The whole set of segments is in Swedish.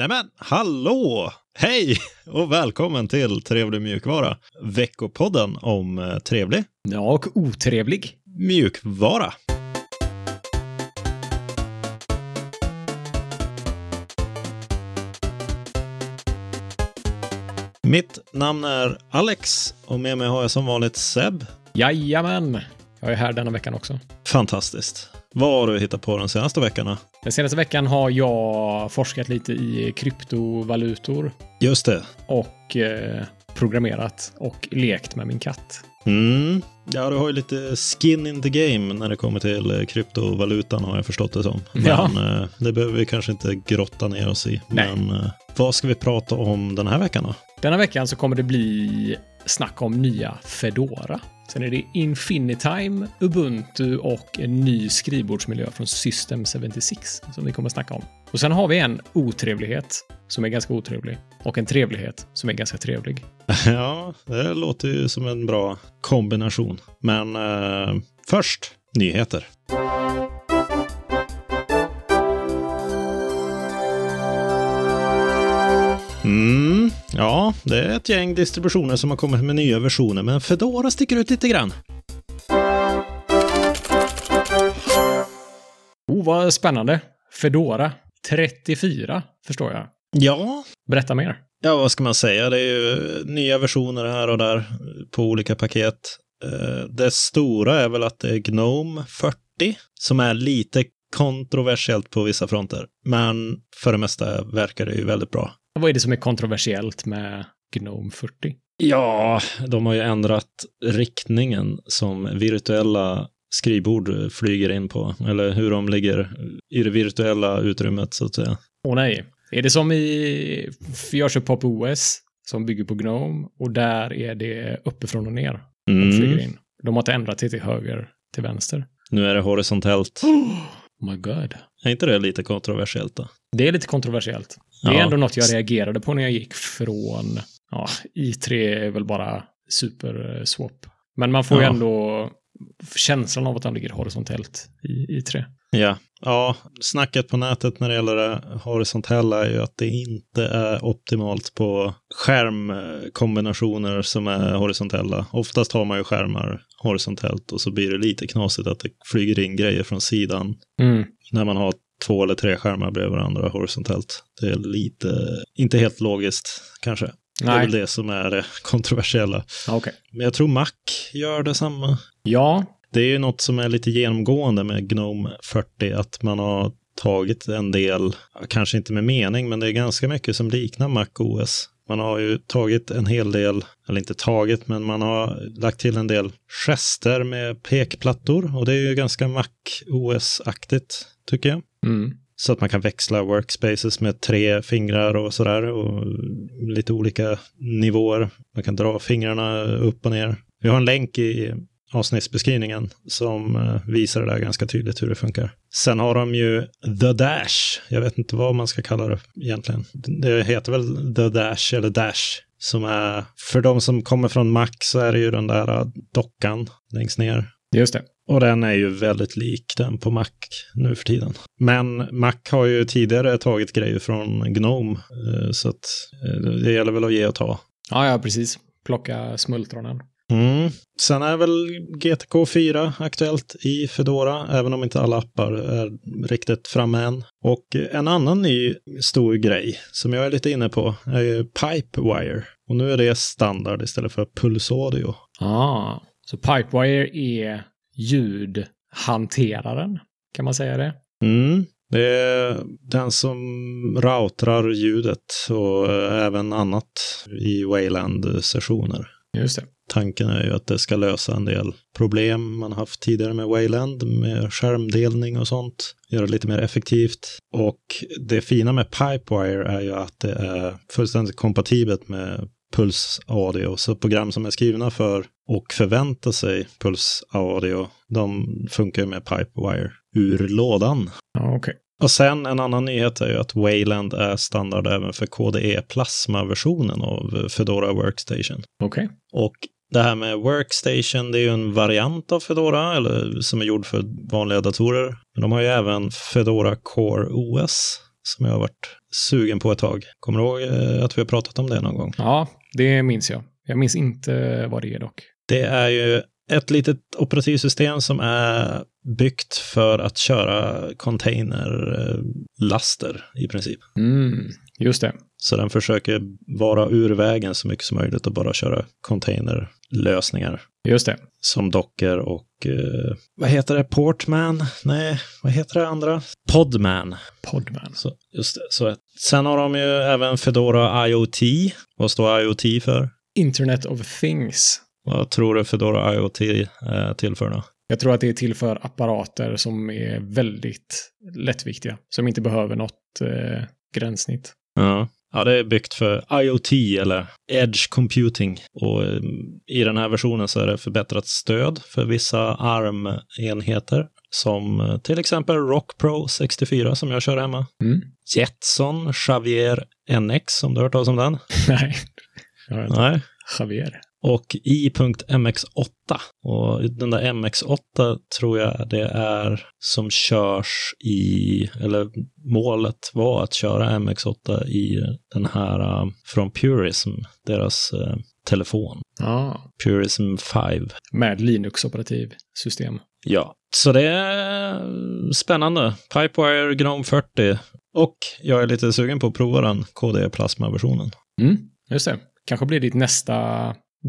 Nämen, hallå! Hej och välkommen till Trevlig mjukvara. Veckopodden om eh, trevlig Ja, och otrevlig. mjukvara. Mitt namn är Alex och med mig har jag som vanligt Seb. Jajamän. Jag är här denna veckan också. Fantastiskt. Vad har du hittat på de senaste veckorna? Den senaste veckan har jag forskat lite i kryptovalutor Just det. och eh, programmerat och lekt med min katt. Mm. Ja, du har ju lite skin in the game när det kommer till eh, kryptovalutan har jag förstått det som. Men Ja. eh, det behöver vi kanske inte grotta ner oss i. Nej. Men eh, vad ska vi prata om den här veckan då? Denna veckan så kommer det bli snack om nya Fedora. Sen är det Infinitime, Ubuntu och en ny skrivbordsmiljö från System 76 som vi kommer snacka om. Och sen har vi en otrevlighet som är ganska otrevlig och en trevlighet som är ganska trevlig. Ja, det låter ju som en bra kombination. Men eh, först nyheter. Det är ett gäng distributioner som har kommit med nya versioner, men Fedora sticker ut lite grann. Oh, vad spännande. Fedora 34, förstår jag. Ja, Berätta mer. Ja, vad ska man säga? Det är ju nya versioner här och där på olika paket. Eh, Det stora är väl att det är Gnome 40 som är lite kontroversiellt på vissa fronter. Men för det mesta verkar det ju väldigt bra. Vad är det som är kontroversiellt med Gnome 40? Ja, de har ju ändrat riktningen som virtuella skrivbord flyger in på. Eller hur de ligger i det virtuella utrymmet så att säga. Åh nej. Är det som i upp Pop OS som bygger på Gnome och där är det uppifrån och ner de flyger Mm. in. De har inte ändrat det till höger, till vänster. Nu är det horisontellt. Oh my god. Är inte det lite kontroversiellt då? Det är lite kontroversiellt. Det är Ja. ändå något jag reagerade på när jag gick från, ja, i3 är väl bara super-swap. Men man får ju Ja. ändå känslan av att de ligger horisontellt i i3. Ja. ja, snacket på nätet när det gäller det horisontella är ju att det inte är optimalt på skärmkombinationer som är horisontella. Oftast har man ju skärmar horisontellt och så blir det lite knasigt att det flyger in grejer från sidan Mm. när man har två eller tre skärmar bredvid varandra horisontellt. Det är lite, inte helt logiskt kanske. Det är Nej, väl det som är det kontroversiella. Okej. Men jag tror Mac gör detsamma. Ja, Det är ju något som är lite genomgående med Gnome 40, att man har tagit en del, kanske inte med mening, men det är ganska mycket som liknar Mac OS. Man har ju tagit en hel del, eller inte tagit, men man har lagt till en del gester med pekplattor och det är ju ganska Mac OS-aktigt, tycker jag. Mm. Så att man kan växla workspaces med tre fingrar och sådär och lite olika nivåer. Man kan dra fingrarna upp och ner. Vi har en länk i avsnittsbeskrivningen som eh, visar det där ganska tydligt hur det funkar. Sen har de ju The Dash. Jag vet inte vad man ska kalla det egentligen. Det heter väl The Dash eller Dash. Som är, för de som kommer från Mac så är det ju den där dockan längst ner. just det. Och den är ju väldigt lik den på Mac nu för tiden. Men Mac har ju tidigare tagit grejer från Gnome, eh, så att eh, det gäller väl att ge och ta. Ja, ja, precis. Plocka smultronen. Mm. Sen är väl GTK 4 aktuellt i Fedora, även om inte alla appar är riktigt framme än. Och en annan ny stor grej som jag är lite inne på är ju Pipewire. Och nu är det standard istället för pulsaudio. Ah, så Pipewire är ljudhanteraren. Kan man säga det? Mm. Det är den som routrar ljudet och eh, även annat i Wayland-sessioner. Just det. Tanken är ju att det ska lösa en del problem man haft tidigare med Wayland, med skärmdelning och sånt. Göra det lite mer effektivt. Och det fina med Pipewire är ju att det är fullständigt kompatibelt med Puls Audio. Så program som är skrivna för och förväntar sig Puls Audio, de funkar ju med Pipewire ur lådan. Ja, okej. Och sen en annan nyhet är ju att Wayland är standard även för KDE Plasma-versionen av Fedora Workstation. Okej. Och det här med Workstation, det är ju en variant av Fedora, eller som är gjord för vanliga datorer. Men de har ju även Fedora Core OS, som jag har varit sugen på ett tag. Kommer du ihåg eh, att vi har pratat om det någon gång? Ja, det minns jag. Jag minns inte vad det är dock. Det är ju ett litet operativsystem som är byggt för att köra containerlaster i princip. Mm, just det. Så den försöker vara ur vägen så mycket som möjligt och bara köra containerlösningar. Just det. Som Docker och eh, vad heter det? Portman? Nej, vad heter det andra? Podman. Podman. Så, just det. Så, sen har de ju även Fedora IoT. Vad står IoT för? Internet of Things. Vad tror du Fedora IoT är till för då? Jag tror att det är till för apparater som är väldigt lättviktiga. Som inte behöver något eh, gränssnitt. Ja. Ja, det är byggt för IoT eller Edge Computing. Och eh, i den här versionen så är det förbättrat stöd för vissa ARM-enheter. Som eh, till exempel Rock Pro 64 som jag kör hemma. Mm. Jetson Xavier NX, om du har hört talas om den? Nej. Nej. Javier. Och i.mx8. Och den där MX8 tror jag det är som körs i, eller målet var att köra MX8 i den här uh, från Purism, deras uh, telefon. Ah. Purism 5. Med Linux-operativsystem. Ja, så det är spännande. Pipewire Gnome 40. Och jag är lite sugen på att prova den KD Plasma-versionen. Mm, just det. Kanske blir ditt nästa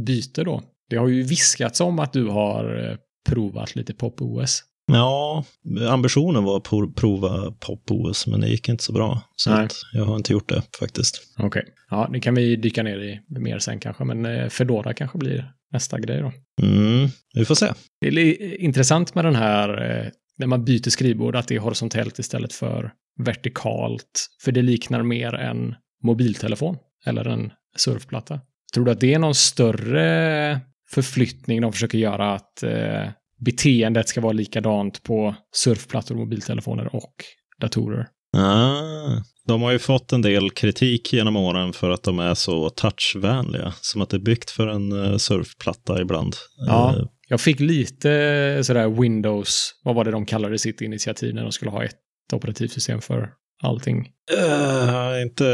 byte då. Det har ju viskats om att du har eh, provat lite Pop-OS. Ja, ambitionen var att prova Pop-OS, men det gick inte så bra. Så Nej. jag har inte gjort det faktiskt. Okej. Okay. Ja, det kan vi dyka ner i mer sen kanske, men eh, Fedora kanske blir nästa grej då. Mm, vi får se. Det är intressant med den här, eh, när man byter skrivbord, att det är horisontellt istället för vertikalt. För det liknar mer en mobiltelefon eller en surfplatta. Tror du att det är någon större förflyttning de försöker göra att eh, beteendet ska vara likadant på surfplattor, mobiltelefoner och datorer? Ah, de har ju fått en del kritik genom åren för att de är så touchvänliga. Som att det är byggt för en uh, surfplatta ibland. Ja, uh, jag fick lite sådär Windows, vad var det de kallade sitt initiativ när de skulle ha ett operativsystem för allting? Uh, inte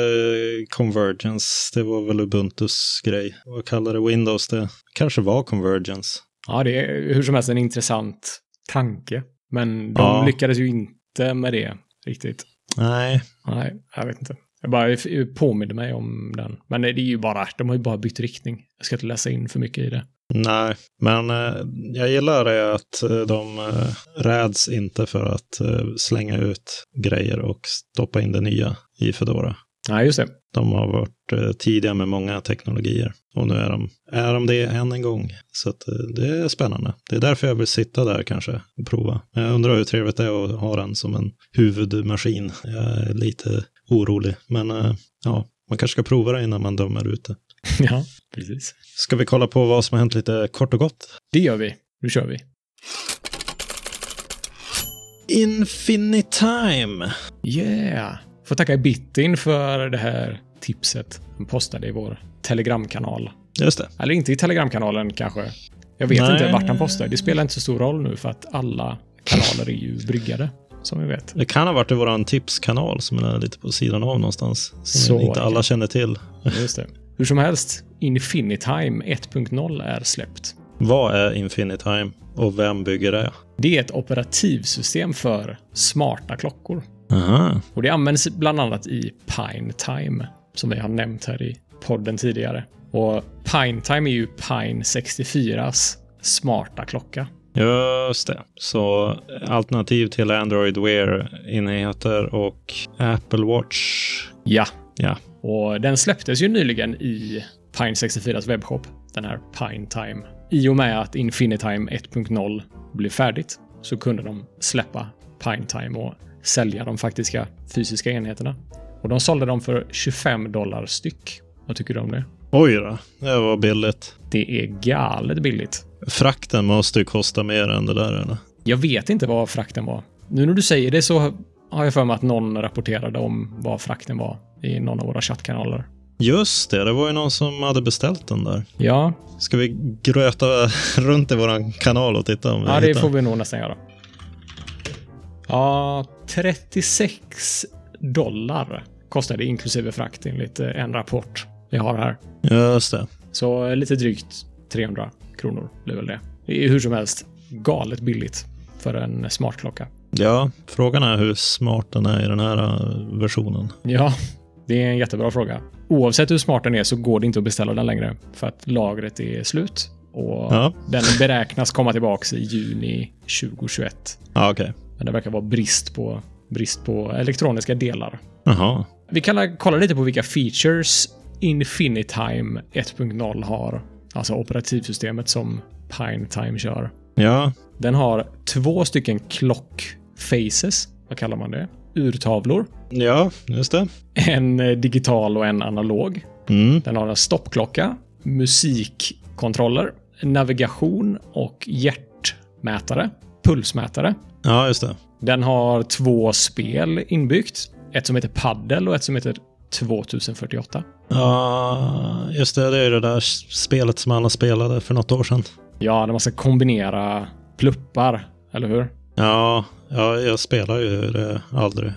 Convergence, det var väl Ubuntus grej. Vad kallade Windows det? Kanske var Convergence. Ja, det är hur som helst en intressant tanke. Men de ja. lyckades ju inte med det riktigt. Nej. Nej, jag vet inte. Jag bara påminner mig om den. Men det är ju bara, de har ju bara bytt riktning. Jag ska inte läsa in för mycket i det. Nej, men eh, jag gillar det att eh, de eh, räds inte för att slänga ut grejer och stoppa in det nya i Fedora. Nej, just det. De har varit tidiga med många teknologier och nu är de, är de det än en gång. Så det är spännande. Det är därför jag vill sitta där kanske och prova. Jag undrar hur trevligt det är att ha den som en huvudmaskin. Jag är lite orolig, men ja, man kanske ska prova det innan man dömer ut det. Ja, precis. Ska vi kolla på vad som har hänt lite kort och gott? Det gör vi. Nu kör vi. Infinitime. Yeah. Får tacka Bitin för det här tipset. Han postade i vår telegramkanal. Just det. Eller inte i telegramkanalen kanske. Jag vet Nej. inte vart han postar. Det spelar inte så stor roll nu för att alla kanaler är ju bryggade. Som vi vet. Det kan ha varit i vår tipskanal som är lite på sidan av någonstans. Som så inte alla känner till. Just det. Hur som helst, Infinitime 1.0 är släppt. Vad är Infinitime och vem bygger det? Det är ett operativsystem för smarta klockor. Aha. Och det används bland annat i Pine Time, som vi har nämnt här i podden tidigare. Och Pine Time är ju Pine 64s smarta klocka. Just det. Så alternativ till Android Wear-enheter och Apple Watch. Ja. Ja. Och den släpptes ju nyligen i Pine 64s webbshop, den här Pine Time. I och med att Infinitime 1.0 blev färdigt så kunde de släppa Pine Time och sälja de faktiska fysiska enheterna. Och de sålde dem för 25 dollar styck. Vad tycker du om det? Oj då, det var billigt. Det är galet billigt. Frakten måste ju kosta mer än det där eller? Jag vet inte vad frakten var. Nu när du säger det så har jag för mig att någon rapporterade om vad frakten var i någon av våra chattkanaler. Just det, det var ju någon som hade beställt den där. Ja. Ska vi gröta runt i våran kanal och titta om vi Ja, det hittar? får vi nog nästan göra. Ja, 36 dollar kostar det inklusive frakt enligt eh, en rapport vi har här. Just det. Så eh, lite drygt 300 kronor blir väl det. Det är hur som helst galet billigt för en smartklocka. Ja, frågan är hur smart den är i den här eh, versionen. Ja, det är en jättebra fråga. Oavsett hur smart den är så går det inte att beställa den längre för att lagret är slut och Ja, den beräknas komma tillbaks i juni 2021. ja okej. Men det verkar vara brist på, brist på elektroniska delar. Jaha. Vi kan kolla lite på vilka features Infinitime 1.0 har. Alltså operativsystemet som Pinetime kör. Ja, Den har två stycken clock faces. Vad kallar man det? Urtavlor. ja, just det. En eh, digital och en analog. Mm. Den har en stoppklocka, musikkontroller, navigation och hjärtmätare. Pulsmätare. Ja, just det. Den har två spel inbyggt. Ett som heter Paddle och ett som heter 2048. Ja, just det. Det är det där spelet som alla spelade för något år sedan. Ja, där man ska kombinera pluppar, eller hur? Ja, ja jag spelar ju det aldrig.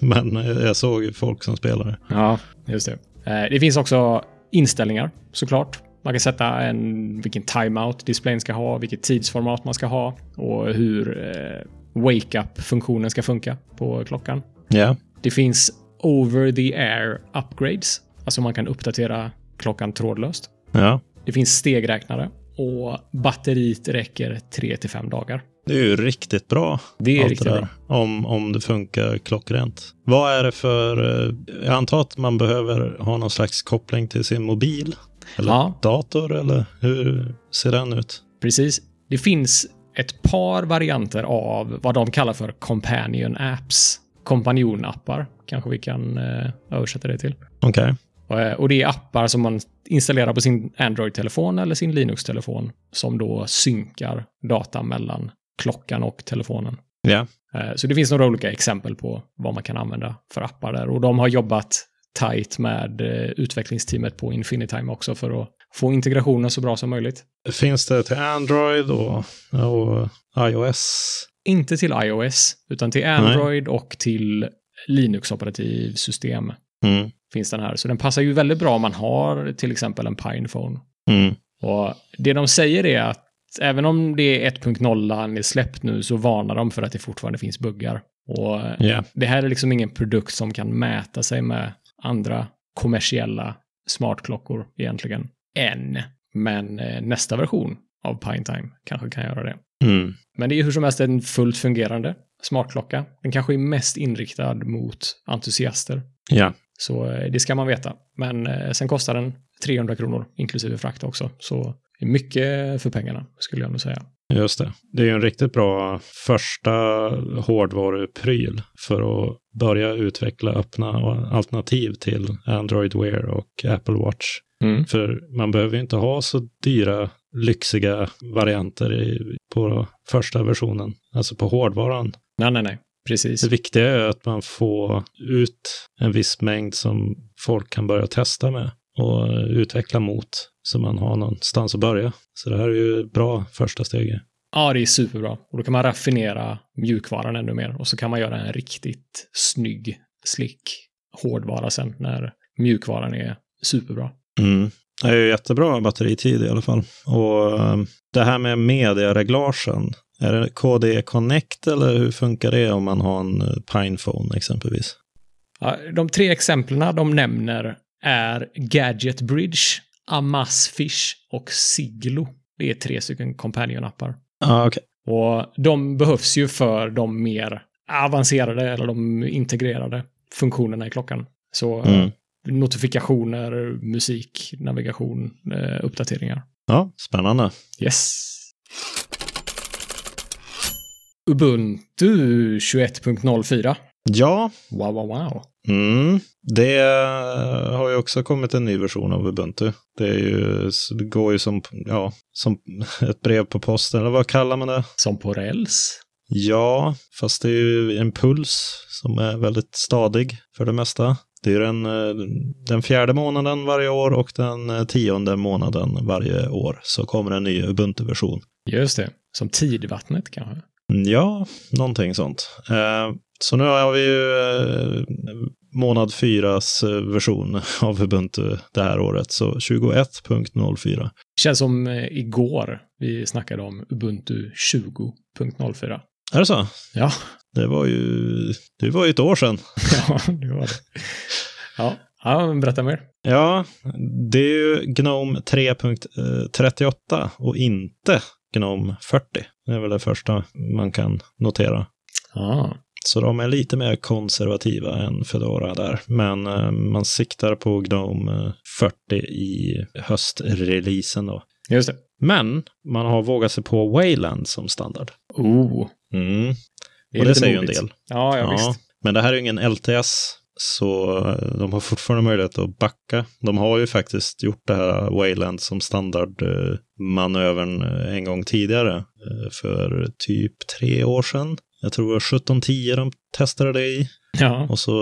Men jag såg ju folk som spelade. Ja, just det. Eh, Det finns också inställningar såklart. Man kan sätta en, vilken timeout displayen ska ha, vilket tidsformat man ska ha och hur eh, wake-up-funktionen ska funka på klockan. Ja, Det finns over-the-air upgrades, alltså man kan uppdatera klockan trådlöst. ja. Det finns stegräknare och batteriet räcker 3 till 5 dagar. Det är ju riktigt bra. Det är riktigt där. bra. Om, om det funkar klockrent. Vad är det för... eh, Jag antar att man behöver ha någon slags koppling till sin mobil? Eller Ja. dator? Eller hur ser den ut? Precis. Det finns ett par varianter av vad de kallar för companion apps. Kompanjonappar kanske vi kan eh, översätta det till. Okej. Och, eh, och det är appar som man installerar på sin Android-telefon eller sin Linux-telefon som då synkar data mellan klockan och telefonen. Ja. Eh, Så det finns några olika exempel på vad man kan använda för appar där. Och de har jobbat tight med eh, utvecklingsteamet på Infinitime också för att få integrationen så bra som möjligt. Finns det till Android och, och iOS? Inte till iOS, utan till Android och till Linux-operativsystem Mm. finns den här. Så den passar ju väldigt bra om man har till exempel en Pinephone. Mm. Och det de säger är att även om det är 1.0 är släppt nu så varnar de för att det fortfarande finns buggar. Och Ja. det här är liksom ingen produkt som kan mäta sig med andra kommersiella smartklockor egentligen. Än. Men eh, nästa version av Pinetime kanske kan göra det. Mm. Men det är hur som helst en fullt fungerande smartklocka. Den kanske är mest inriktad mot entusiaster. Ja. Så eh, det ska man veta. Men eh, sen kostar den 300 kronor inklusive frakt också. Så det är mycket för pengarna skulle jag nog säga. Just det. Det är ju en riktigt bra första hårdvarupryl för att börja utveckla öppna alternativ till Android Wear och Apple Watch. Mm. För man behöver ju inte ha så dyra, lyxiga varianter i, på första versionen, alltså på hårdvaran. Nej, nej, nej. Precis. Det viktiga är att man får ut en viss mängd som folk kan börja testa med och utveckla mot så man har någonstans att börja. Så det här är ju ett bra första steg. Ja, det är superbra. Och då kan man raffinera mjukvaran ännu mer. Och så kan man göra en riktigt snygg, slick hårdvara sen när mjukvaran är superbra. Mm. Det är ju jättebra batteritid i alla fall. Och eh, det här med mediereglagen, är det KDE Connect eller hur funkar det om man har en eh, Pinephone exempelvis? Ja, de tre exemplen de nämner är Gadget Bridge, Amazfish och Siglo. Det är tre stycken companion-appar. Ja, okej. Och de behövs ju för de mer avancerade eller de integrerade funktionerna i klockan. Så Mm. eh, notifikationer, musik, navigation, eh, uppdateringar. Ja, spännande. Yes. Ubuntu 21.04. Ja, Wow, wow, wow. Mm. Det har ju också kommit en ny version av Ubuntu. Det, är ju, det går ju som, ja, som ett brev på posten, eller vad kallar man det? Som på räls. Ja, fast det är ju en puls som är väldigt stadig för det mesta. Det är den, eh, den fjärde månaden varje år och den eh, tionde månaden varje år så kommer en ny Ubuntu-version. Just det. Som tidvattnet kanske. Ja, någonting sånt. Eh, så nu har vi ju eh, månad fyras eh, version av Ubuntu det här året, så 21.04. Känns som igår vi snackade om Ubuntu 20.04. Är det så? Ja. Det var ju, det var ju ett år sedan. ja, det var det. Ja, ja berätta mer. Ja, det är ju Gnome 3.38 och inte Gnome 40. Det är väl det första man kan notera. Ja. Så de är lite mer konservativa än Fedora där. Men eh, man siktar på Gnome 40 i höstreleasen då. Just det. Men man har vågat sig på Wayland som standard. Oh. Mm. Det Och det säger ju en del. Ja, ja, visst. Men det här är ju ingen LTS, så eh, de har fortfarande möjlighet att backa. De har ju faktiskt gjort det här Wayland som standardmanövern eh, en gång tidigare, eh, för typ tre år sedan. Jag tror det var 1710 de testade det i. Ja. Och så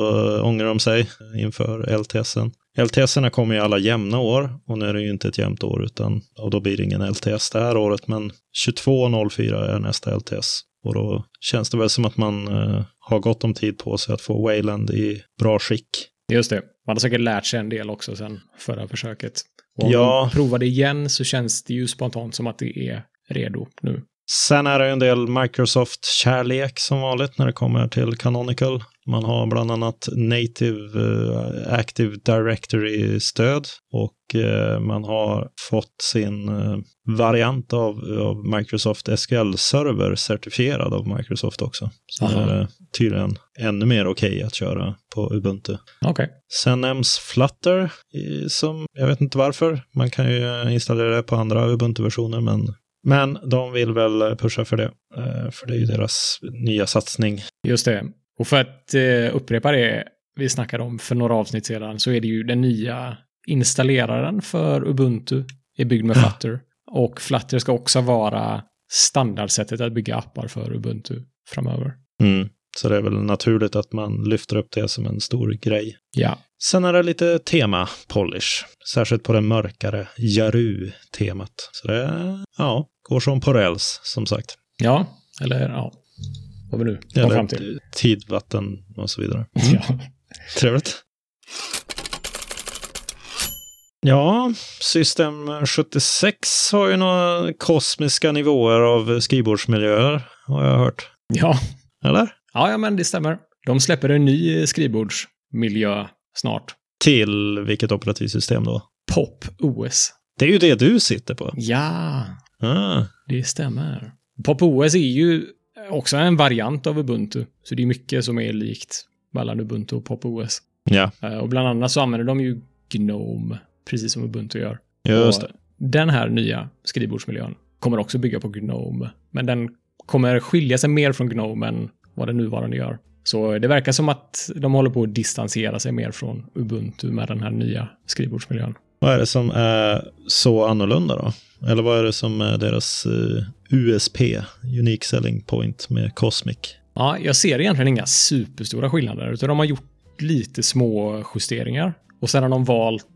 ångrar de sig inför LTSen. LTSerna kommer ju alla jämna år och nu är det ju inte ett jämnt år utan och då blir det ingen LTS det här året men 22.04 är nästa LTS och då känns det väl som att man eh, har gott om tid på sig att få Wayland i bra skick. Just det. Man har säkert lärt sig en del också sen förra försöket. Och om Ja. de provar det igen så känns det ju spontant som att det är redo nu. Sen är det en del Microsoft-kärlek som vanligt när det kommer till Canonical. Man har bland annat Native eh, Active Directory-stöd och eh, man har fått sin eh, variant av, av Microsoft SQL-server certifierad av Microsoft också. Så Aha. det är tydligen ännu mer okej att köra på Ubuntu. Okej. Sen nämns Flutter, som jag vet inte varför. Man kan ju installera det på andra Ubuntu-versioner, men, men de vill väl pusha för det. eh, För det är ju deras nya satsning. Just det. Och för att eh, upprepa det vi snackade om för några avsnitt sedan så är det ju den nya installeraren för Ubuntu är byggd med Flutter. Och Flutter ska också vara standardsättet att bygga appar för Ubuntu framöver. Mm. Så det är väl naturligt att man lyfter upp det som en stor grej. Ja. Sen är det lite tema-polish, särskilt på det mörkare Jaru-temat. Så det, ja, går som på räls, som sagt. Ja, eller ja. Vad vi nu kom Eller fram till. tidvatten och så vidare. Ja. Trevligt. Ja, System 76 har ju några kosmiska nivåer av skrivbordsmiljöer, har jag hört. ja. Eller? Ja, ja, men det stämmer. De släpper en ny skrivbordsmiljö snart. Till vilket operativsystem då? Pop OS. Det är ju det du sitter på. Ja, Ah, det stämmer. Pop OS är ju också en variant av Ubuntu. Så det är mycket som är likt mellan Ubuntu och Pop OS. ja, Eh, Och bland annat så använder de ju Gnome, precis som Ubuntu gör. just Och. Den här nya skrivbordsmiljön kommer också bygga på Gnome. Men den kommer skilja sig mer från Gnome än vad den nuvarande gör. Så det verkar som att de håller på att distansera sig mer från Ubuntu med den här nya skrivbordsmiljön. Vad är det som är så annorlunda då? Eller vad är det som är deras eh, USP, Unique Selling Point, med Cosmic? Ja, jag ser egentligen inga superstora skillnader, utan de har gjort lite små justeringar. Och sen har de valt,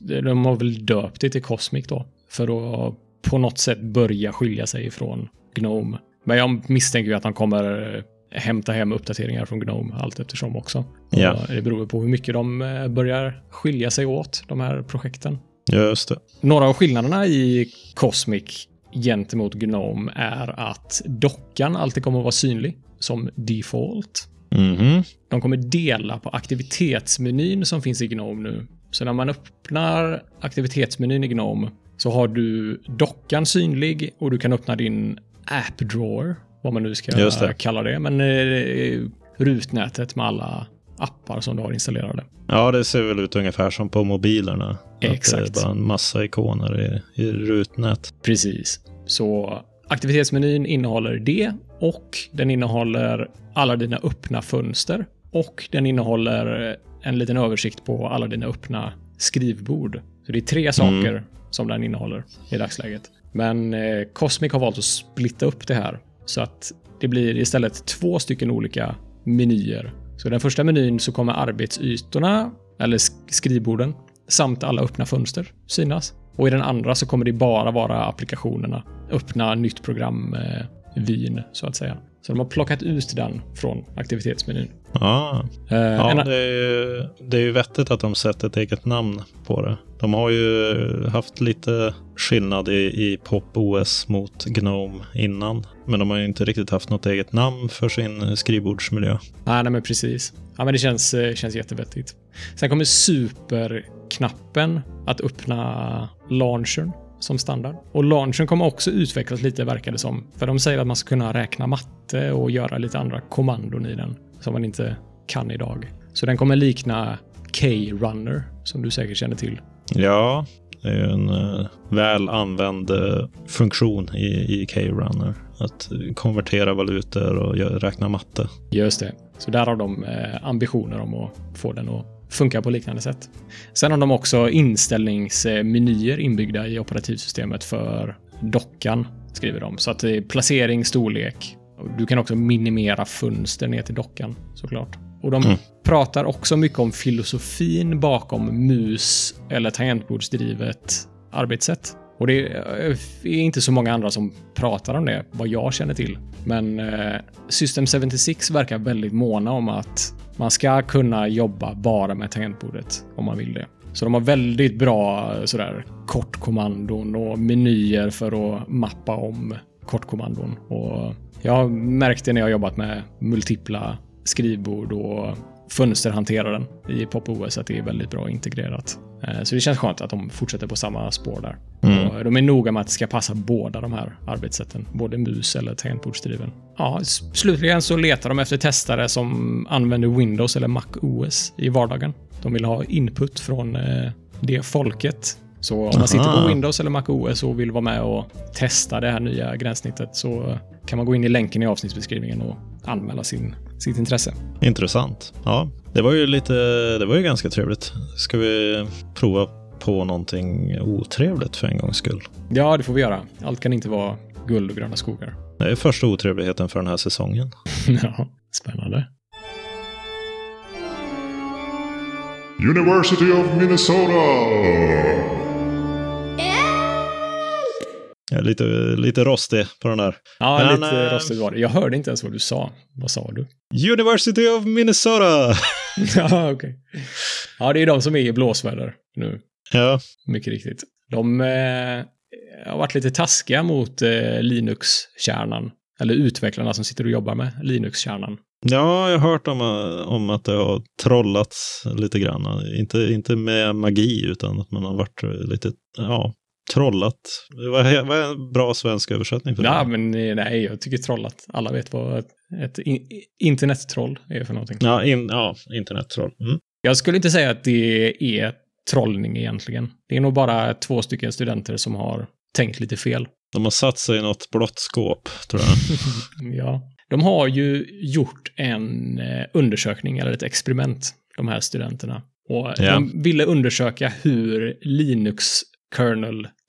de har väl döpt det till Cosmic då, för att på något sätt börja skilja sig ifrån Gnome. Men jag misstänker ju att de kommer eh, hämta hem uppdateringar från Gnome allt eftersom också. Ja. Och det beror på hur mycket de eh, börjar skilja sig åt, de här projekten. Just det. Några av skillnaderna i Cosmic gentemot Gnome är att dockan alltid kommer att vara synlig som default. Mhm. De kommer dela på aktivitetsmenyn som finns i Gnome nu. Så när man öppnar aktivitetsmenyn i Gnome så har du dockan synlig och du kan öppna din app drawer, vad man nu ska det. kalla det. Men eh, rutnätet med alla appar som du har installerade. Ja, det ser väl ut ungefär som på mobilerna. Att Exakt. det är bara en massa ikoner i, i rutnät. Precis. Så aktivitetsmenyn innehåller det och den innehåller alla dina öppna fönster och den innehåller en liten översikt på alla dina öppna skrivbord. Så det är tre saker som den innehåller i dagsläget. Men eh, Cosmic har valt att splitta upp det här så att det blir istället två stycken olika menyer. Så i den första menyn så kommer arbetsytorna, eller skrivborden, samt alla öppna fönster synas. Och i den andra så kommer det bara vara applikationerna. Öppna nytt program, eh, vyn, så att säga. Så de har plockat ut den från aktivitetsmenyn. Ja, Eh, ja en- det, är ju, det är ju vettigt att de sätter ett eget namn på det. De har ju haft lite skillnad i, i Pop OS mot Gnome innan. Men de har ju inte riktigt haft något eget namn för sin skrivbordsmiljö. Nej, nej men precis. Ja, men det känns, eh, känns jättevettigt. Sen kommer superknappen att öppna launchern som standard. Och launchern kommer också utvecklas lite, verkar det som. För de säger att man ska kunna räkna matte och göra lite andra kommandon i den som man inte kan idag. Så den kommer likna K-Runner, som du säkert känner till. Ja, det är ju en eh, väl använd eh, funktion i, i K-Runner. Att konvertera valutor och räkna matte. Just det. Så där har de eh, ambitioner om att få den att funka på liknande sätt. Sen har de också inställningsmenyer inbyggda i operativsystemet för dockan, skriver de. Så att det är placering, storlek. Du kan också minimera fönster ner till dockan, såklart. Och de Mm. pratar också mycket om filosofin bakom mus eller tangentbordsdrivet arbetssätt. Och det är inte så många andra som pratar om det, vad jag känner till. Men eh, System 76 verkar väldigt måna om att man ska kunna jobba bara med tangentbordet om man vill det. Så de har väldigt bra eh, sådär kortkommandon och menyer för att mappa om kortkommandon. Och jag har märkt det när jag har jobbat med multipla skrivbord och fönsterhanteraren i PopOS att det är väldigt bra integrerat. Eh, Så det känns skönt att de fortsätter på samma spår där. Mm. De är noga med att det ska passa båda de här arbetssätten. Både mus eller tangentbordsdriven. Ja, slutligen så letar de efter testare som använder Windows eller Mac OS i vardagen. De vill ha input från eh, det folket. Så om man sitter på. Windows eller Mac OS och vill vara med och testa det här nya gränssnittet så kan man gå in i länken i avsnittsbeskrivningen och anmäla sin, sitt intresse. Intressant. Ja, det var ju lite, det var ju ganska trevligt. Ska vi prova på någonting otrevligt för en gångs skull? Ja, det får vi göra. Allt kan inte vara guld och gröna skogar. Det är första otrevligheten för den här säsongen. ja, spännande. University of Minnesota. Är lite, lite rostig på den där. Ja, Men, lite eh, rostigt var det. Jag hörde inte ens vad du sa. Vad sa du? University of Minnesota! ja, okej. Ja, det är de som är i blåsväder nu. ja, Mycket riktigt. De eh, har varit lite taskiga mot eh, Linux-kärnan. Eller utvecklarna som sitter och jobbar med Linux-kärnan. ja, jag har hört om, om att det har trollats lite grann. Inte, inte med magi, utan att man har varit lite, ja, trollat. Vad är, vad är en bra svensk översättning för Ja, det? men eh, nej, jag tycker trollat. Alla vet vad ett, ett in, internettroll är för någonting. Ja, in, ja internettroll. Mm. Jag skulle inte säga att det är trollning egentligen. Det är nog bara två stycken studenter som har tänkt lite fel. De har satt sig i något blått skåp, tror jag. Ja. De har ju gjort en eh, undersökning, eller ett experiment, de här studenterna. Och Ja. de ville undersöka hur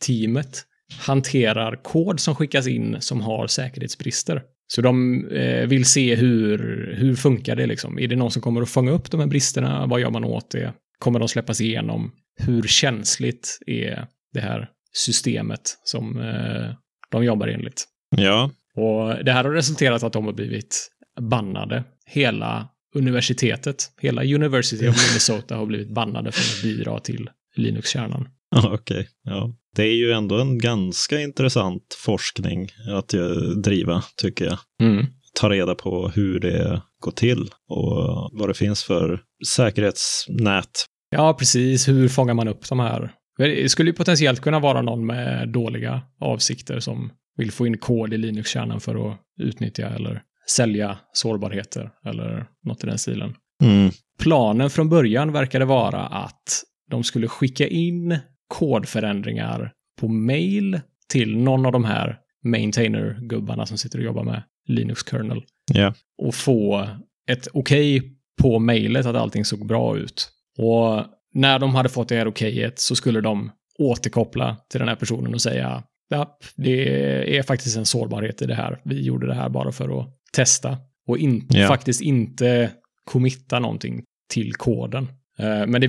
Linux-kernel-teamet hanterar kod som skickas in som har säkerhetsbrister. Så de eh, vill se hur, hur funkar det liksom? Är det någon som kommer att fånga upp de här bristerna? Vad gör man åt det? Kommer de släppas igenom? Hur känsligt är det här systemet som eh, de jobbar enligt? Ja, Och det här har resulterat att de har blivit bannade. Hela universitetet, hela University of Minnesota har blivit bannade från att bidra till Linux-kärnan. Okej, ja. Det är ju ändå en ganska intressant forskning att eh, driva, tycker jag. Mm. Ta reda på hur det går till och vad det finns för säkerhetsnät. Ja, precis. Hur fångar man upp de här? Det skulle ju potentiellt kunna vara någon med dåliga avsikter som vill få in kod i Linux-kärnan för att utnyttja eller sälja sårbarheter eller något i den stilen. Mm. Planen från början verkade vara att de skulle skicka in kodförändringar på mail till någon av de här maintainer-gubbarna som sitter och jobbar med Linux kernel Ja, och få ett okej på mejlet att allting såg bra ut. Och när de hade fått det här okejet så skulle de återkoppla till den här personen och säga ja, det är faktiskt en sårbarhet i det här. Vi gjorde det här bara för att testa och in, Ja. faktiskt inte committa någonting till koden. Eh, Men det,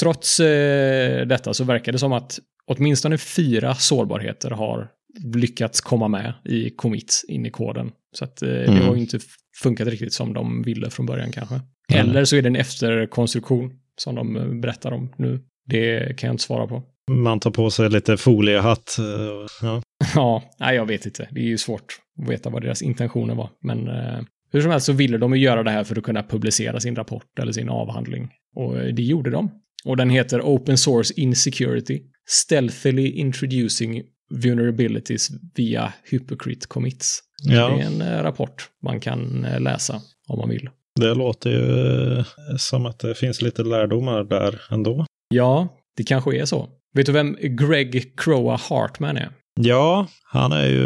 trots eh, detta så verkar det som att åtminstone fyra sårbarheter har lyckats komma med i commits in i koden. Så att eh, det Mm. har ju inte funkat riktigt som de ville från början kanske. Mm. Eller så är det en efterkonstruktion som de eh, berättar om nu. Det kan jag inte svara på. Man tar på sig lite foliehatt. eh, Ja. Ja, nej, jag vet inte. Det är ju svårt att veta vad deras intentioner var. Men eh, hur som helst så ville de ju göra det här för att kunna publicera sin rapport eller sin avhandling. Och eh, det gjorde de. Och den heter Open Source Insecurity. Stealthily Introducing Vulnerabilities via Hypocrite Commits. ja, Det är en eh, rapport man kan eh, läsa om man vill. det låter ju eh, som att det finns lite lärdomar där ändå. Ja, det kanske är så. Vet du vem Greg Croa Hartman är? Ja, han är ju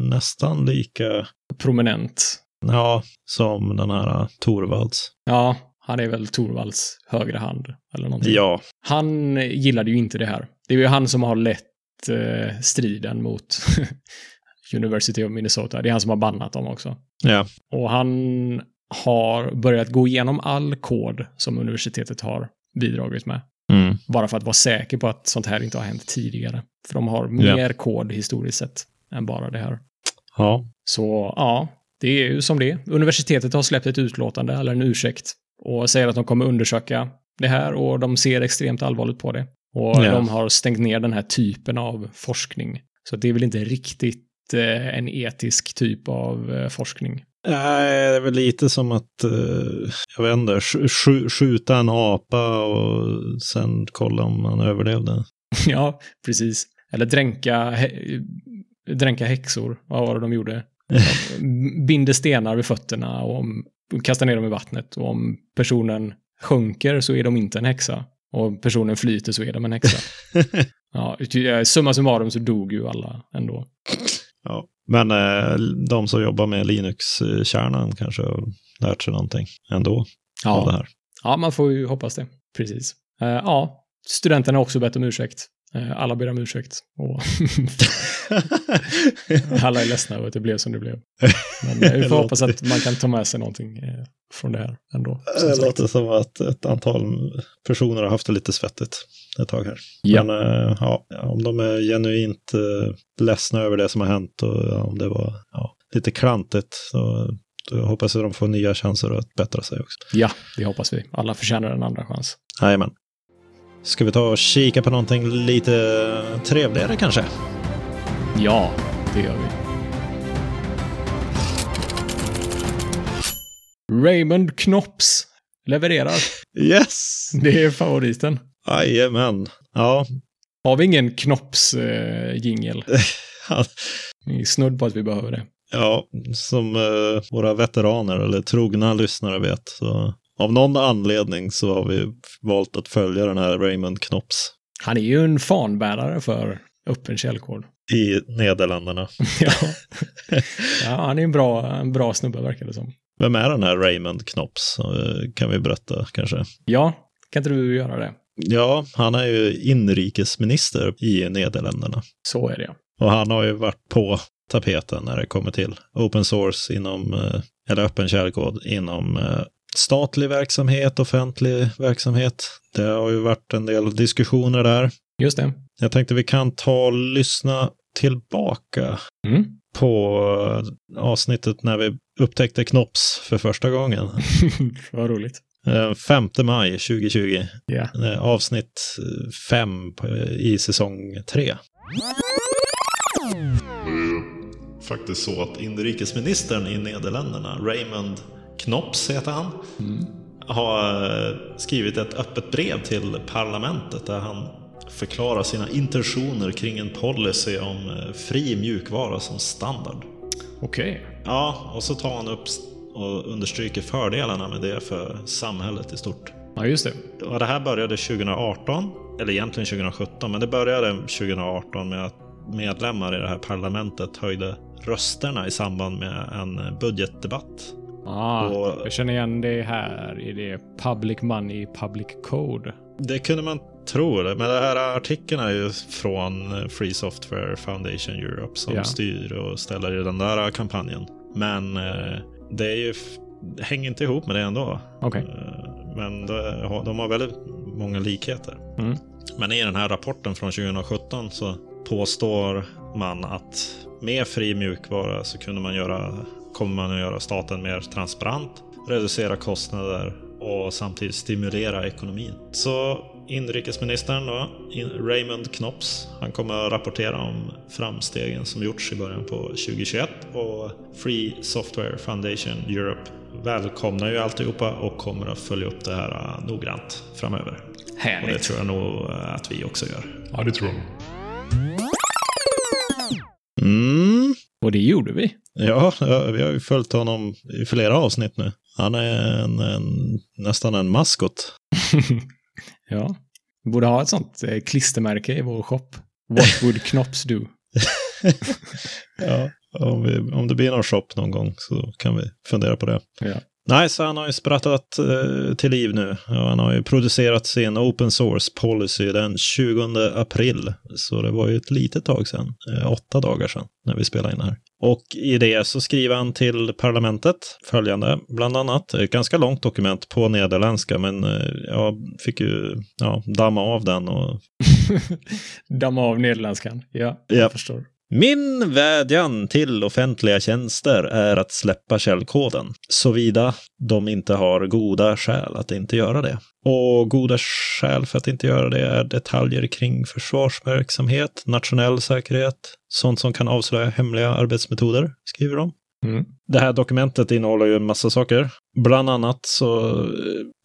nästan lika, Prominent. ja, som den här Torvalds. Ja, han är väl Torvalds högra hand eller någonting. Ja, Han gillade ju inte det här. Det är ju han som har lett eh, striden mot University of Minnesota. Det är han som har bannat dem också. ja, Och han har börjat gå igenom all kod som universitetet har bidragit med. mm. Bara för att vara säker på att sånt här inte har hänt tidigare. För de har Ja. mer kod historiskt sett än bara det här. ja, Så ja, det är ju som det. Universitetet har släppt ett utlåtande eller en ursäkt och säger att de kommer undersöka det här och de ser extremt allvarligt på det. Och Ja. de har stängt ner den här typen av forskning. Så det är väl inte riktigt eh, en etisk typ av eh, forskning. Nej, det är väl lite som att, eh, jag vet inte, sk- sk- skjuta en apa och sen kolla om man överlevde. ja, precis. Eller dränka, hä- dränka häxor. Vad var det de gjorde? Binder stenar vid fötterna och om, kastar ner dem i vattnet. Och om personen sjunker så är de inte en häxa. Och om personen flyter så är de en häxa. Ja, ty- summa summarum så dog ju alla ändå. ja. Men eh, de som jobbar med Linux-kärnan kanske har lärt sig någonting ändå av det Ja, här. ja man får ju hoppas det. Precis. Eh, ja, studenterna har också bett om ursäkt. Eh, alla ber om ursäkt. Och alla är ledsna över att det blev som det blev. Men eh, vi får hoppas att man kan ta med sig någonting eh, från det här ändå. Det sagt. låter som att ett antal personer har haft det lite svettigt ett tag här. Ja. Men ja, om de är genuint ledsna över det som har hänt och om det var ja, lite klantigt så då hoppas jag att de får nya chanser att bättra sig också. Ja, det hoppas vi. Alla förtjänar en andra chans. Jajamän. Ska vi ta och kika på någonting lite trevligare kanske? Ja, det gör vi. Raymond Knops levererar. Yes! Det är favoriten. Jajamän. Ja, Har vi ingen Knops-jingel? Det är snudd på att vi behöver det. ja som eh, våra veteraner eller trogna lyssnare vet så av någon anledning så har vi valt att följa den här Raymond Knops Han är ju en fanbärare för öppen källkod. i Nederländerna. ja. ja, han är en bra, en bra snubbe verkar det som. Vem är den här Raymond Knops? Eh, Kan vi berätta kanske? Ja, kan inte du göra det? Ja, han är ju inrikesminister i Nederländerna. Så är det. Och han har ju varit på tapeten när det kommer till open source inom, eh, eller öppen källkod inom eh, statlig verksamhet, offentlig verksamhet. Det har ju varit en del diskussioner där. Just det. Jag tänkte vi kan ta och lyssna tillbaka Mm. på eh, avsnittet när vi upptäckte Knops för första gången. Vad roligt. Eh, 5 maj 2020. Ja. Eh, Avsnitt 5 i säsong 3. Faktiskt så att inrikesministern i Nederländerna, Raymond Knops heter han, har eh, skrivit ett öppet brev till parlamentet där han förklarar sina intentioner kring en policy om eh, fri mjukvara som standard. Okej. Ja, och så tar han upp och understryker fördelarna med det för samhället i stort. Ja, just det. Och det här började 2018, eller egentligen 2017, men det började 2018 med att medlemmar i det här parlamentet höjde rösterna i samband med en budgetdebatt. Ah, Och- jag känner igen det här i det Public Money, Public Code. Det kunde man tro, men den här artikeln är ju från Free Software Foundation Europe som Ja. styr och ställer i den där kampanjen. Men eh, det är ju, det hänger inte ihop med det ändå. Okej. Eh, Men de har, de har väldigt många likheter. Mm. Men i den här rapporten från 2017 så påstår man att med fri mjukvara så kunde man göra, kommer man att göra staten mer transparent, reducera kostnader och samtidigt stimulera ekonomin. Så inrikesministern då, Raymond Knops, han kommer att rapportera om framstegen som gjorts i början på 2021 och Free Software Foundation Europe välkomnar ju alltihopa och kommer att följa upp det här äh, noggrant framöver. Härligt. Och det tror jag nog att vi också gör. Ja, det tror jag. Mm. Och det gjorde vi. Ja, vi har ju följt honom i flera avsnitt nu. Han är en, en, nästan en maskot. ja. Vi borde ha ett sånt eh, klistermärke i vår shop. What would Knops do? ja, om, vi, om det blir någon shop någon gång så kan vi fundera på det. Ja. Nej, så han har ju sprattat eh, till liv nu. Ja, han har ju producerat sin open source policy den 20 april. Så det var ju ett litet tag sedan, eh, åtta dagar sedan, när vi spelade in här. Och i det så skriver han till parlamentet följande, bland annat, ett ganska långt dokument på nederländska, men eh, jag fick ju ja, damma av den och... damma av nederländskan, ja, jag ja. förstår. Min vädjan till offentliga tjänster är att släppa källkoden, såvida de inte har goda skäl att inte göra det. Och goda skäl för att inte göra det är detaljer kring försvarsverksamhet, nationell säkerhet, sånt som kan avslöja hemliga arbetsmetoder, skriver de. Mm. Det här dokumentet innehåller ju en massa saker. Bland annat så eh,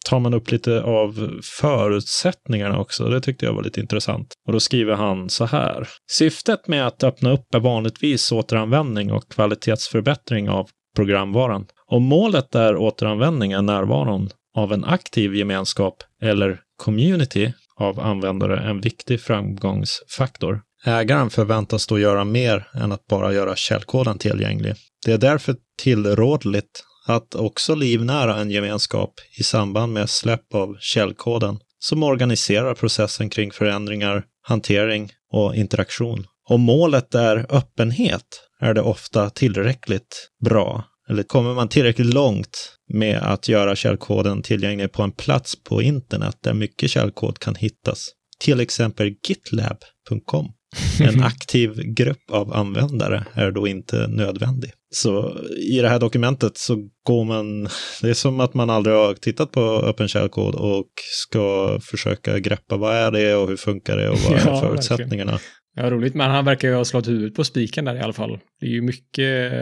tar man upp lite av förutsättningarna också. Det tyckte jag var lite intressant. Och då skriver han så här. Syftet med att öppna upp är vanligtvis återanvändning och kvalitetsförbättring av programvaran. Om målet är återanvändning är närvaron av en aktiv gemenskap eller community av användare en viktig framgångsfaktor. Ägaren förväntas då göra mer än att bara göra källkoden tillgänglig. Det är därför tillrådligt att också livnära en gemenskap i samband med släpp av källkoden som organiserar processen kring förändringar, hantering och interaktion. Om målet är öppenhet är det ofta tillräckligt bra. Eller kommer man tillräckligt långt med att göra källkoden tillgänglig på en plats på internet där mycket källkod kan hittas? Till exempel gitlab.com. En aktiv grupp av användare är då inte nödvändig. Så i det här dokumentet så går man, det är som att man aldrig har tittat på öppen källkod och ska försöka greppa vad är det och hur funkar det och vad är ja, förutsättningarna. Verkligen. Ja, roligt, men han verkar ju ha slått huvudet på spiken där i alla fall. Det är ju mycket,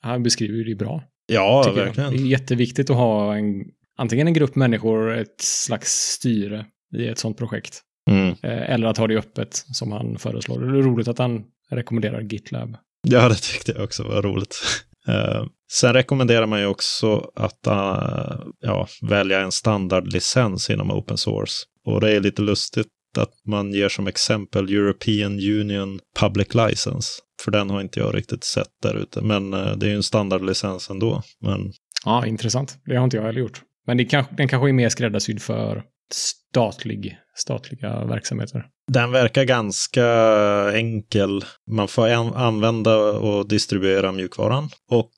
han beskriver det bra. Ja, verkligen. Jag. Det är jätteviktigt att ha en, antingen en grupp människor, ett slags styre i ett sånt projekt. Mm. Eller att ha det öppet som han föreslår. Det är roligt att han rekommenderar GitLab. Ja, det tyckte jag också var roligt. Uh, sen rekommenderar man ju också att uh, ja, välja en standardlicens inom open source. Och det är lite lustigt att man ger som exempel European Union Public License. För den har inte jag riktigt sett där ute. Men det är ju en standardlicens ändå. Men... Ja, intressant. Det har inte jag heller gjort. Men det kanske, den kanske är mer skräddarsydd för statlig, statliga verksamheter. Den verkar ganska enkel. Man får använda och distribuera mjukvaran och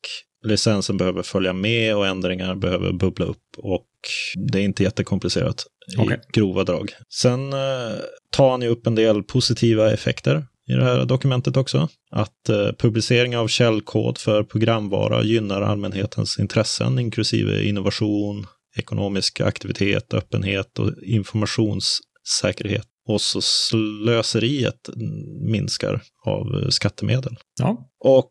licensen behöver följa med och ändringar behöver bubbla upp och det är inte jättekomplicerat i okay. grova drag. Sen eh, tar han ju upp en del positiva effekter i det här dokumentet också. Att eh, publicering av källkod för programvara gynnar allmänhetens intressen, inklusive innovation, ekonomisk aktivitet, öppenhet och informationssäkerhet. Och så slöseriet minskar av skattemedel. Ja. Och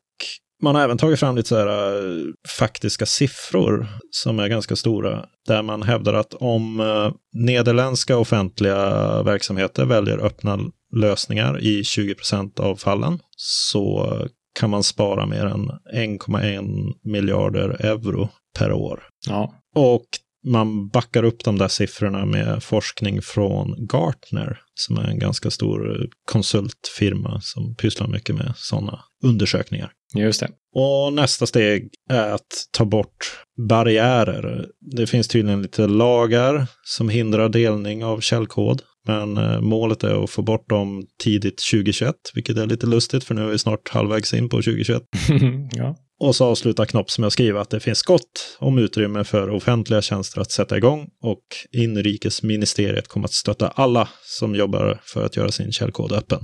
man har även tagit fram lite så här uh, faktiska siffror som är ganska stora. Där man hävdar att om uh, nederländska offentliga verksamheter väljer öppna lösningar i 20 procent av fallen så kan man spara mer än 1,1 miljarder euro per år. Ja. Och man backar upp de där siffrorna med forskning från Gartner, som är en ganska stor konsultfirma som pysslar mycket med sådana undersökningar. Just det. Och nästa steg är att ta bort barriärer. Det finns tydligen lite lagar som hindrar delning av källkod. Men eh, målet är att få bort dem tidigt 2021, vilket är lite lustigt för nu är vi snart halvvägs in på 2021. ja. Och så avslutar Knopp med att skriva att det finns gott om utrymme för offentliga tjänster att sätta igång och inrikesministeriet kommer att stötta alla som jobbar för att göra sin källkod öppen.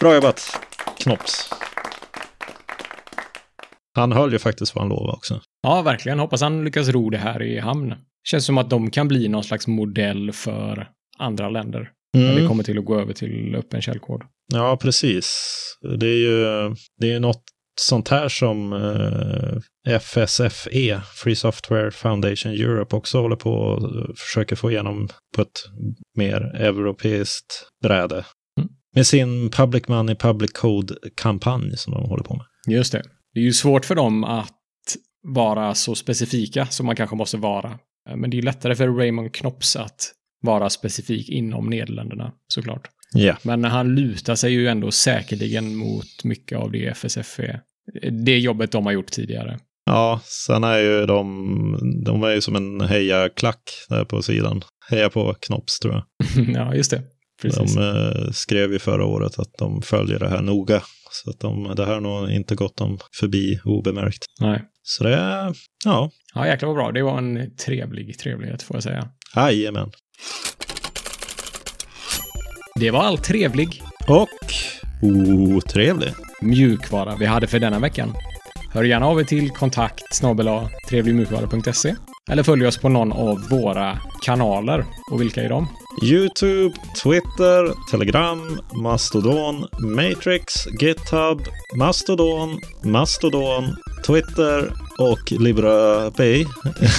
Bra jobbat, Knops. Han höll ju faktiskt vad han lovade också. Ja, verkligen. Hoppas han lyckas ro det här i hamn. Känns som att de kan bli någon slags modell för andra länder. Mm. När det kommer till att gå över till öppen källkod. Ja, precis. Det är ju det är något sånt här som eh, FSFE, Free Software Foundation Europe, också håller på och försöker få igenom på ett mer europeiskt bräde. Mm. Med sin Public Money Public Code-kampanj som de håller på med. Just det. Det är ju svårt för dem att vara så specifika som man kanske måste vara. Men det är lättare för Raymond Knops att vara specifik inom Nederländerna såklart. Yeah. Men han lutar sig ju ändå säkerligen mot mycket av det FSF är. Det jobbet de har gjort tidigare. Ja, sen är ju de, de är ju som en heja-klack där på sidan. Heja på Knops tror jag. ja, just det. Precis. De eh, skrev ju förra året att de följer det här noga. Så att de, det här har nog inte gått dem förbi obemärkt. Nej. Så det, är, ja. Ja, jäklar vad bra. Det var en trevlig trevlighet får jag säga. Jajamän. Det var allt trevlig. Och otrevlig. Mjukvara vi hade för denna veckan. Hör gärna av er till kontakt trevligmjukvara.se eller följ oss på någon av våra kanaler. Och vilka är de? YouTube, Twitter, Telegram, Mastodon, Matrix, GitHub, Mastodon, Mastodon, Twitter och LibraPay,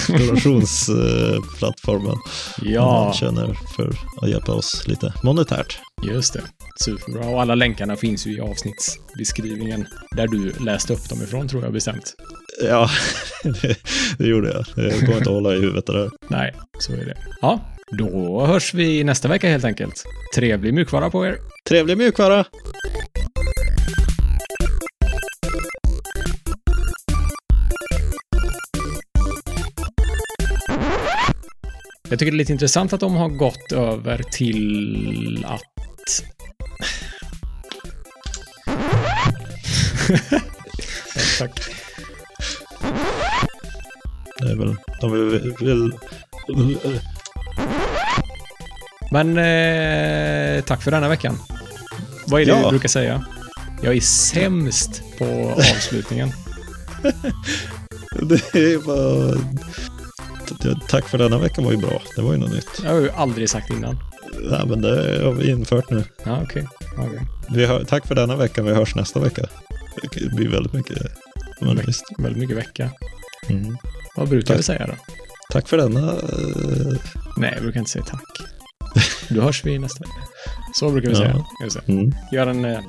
donationsplattformen. ja. Känner för att hjälpa oss lite monetärt. Just det. Superbra. Och alla länkarna finns ju i avsnittsbeskrivningen där du läste upp dem ifrån, tror jag bestämt. Ja, det, det gjorde jag. Det går inte att hålla i huvudet det där. Nej, så är det. Ja, då hörs vi nästa vecka helt enkelt. Trevlig mjukvara på er. Trevlig mjukvara! Jag tycker det är lite intressant att de har gått över till att... tack. Det är väl... De vill... vill Men eh, tack för denna veckan. Vad är det ja. du brukar säga? Jag är sämst på avslutningen. det är bara... Tack för denna veckan var ju bra. Det var ju något nytt. Det har ju aldrig sagt innan. Nej, men det har vi infört nu. Ja, okej. Okay. okay. tack för denna vecka. Vi hörs nästa vecka. Det blir väldigt mycket. Ve väldigt mycket vecka. Mm. Vad brukar tack. vi säga då? Tack för denna. Uh... Nej, jag brukar inte säga tack. Då hörs vi nästa vecka. Så brukar vi säga. Mm. Gör en... Uh...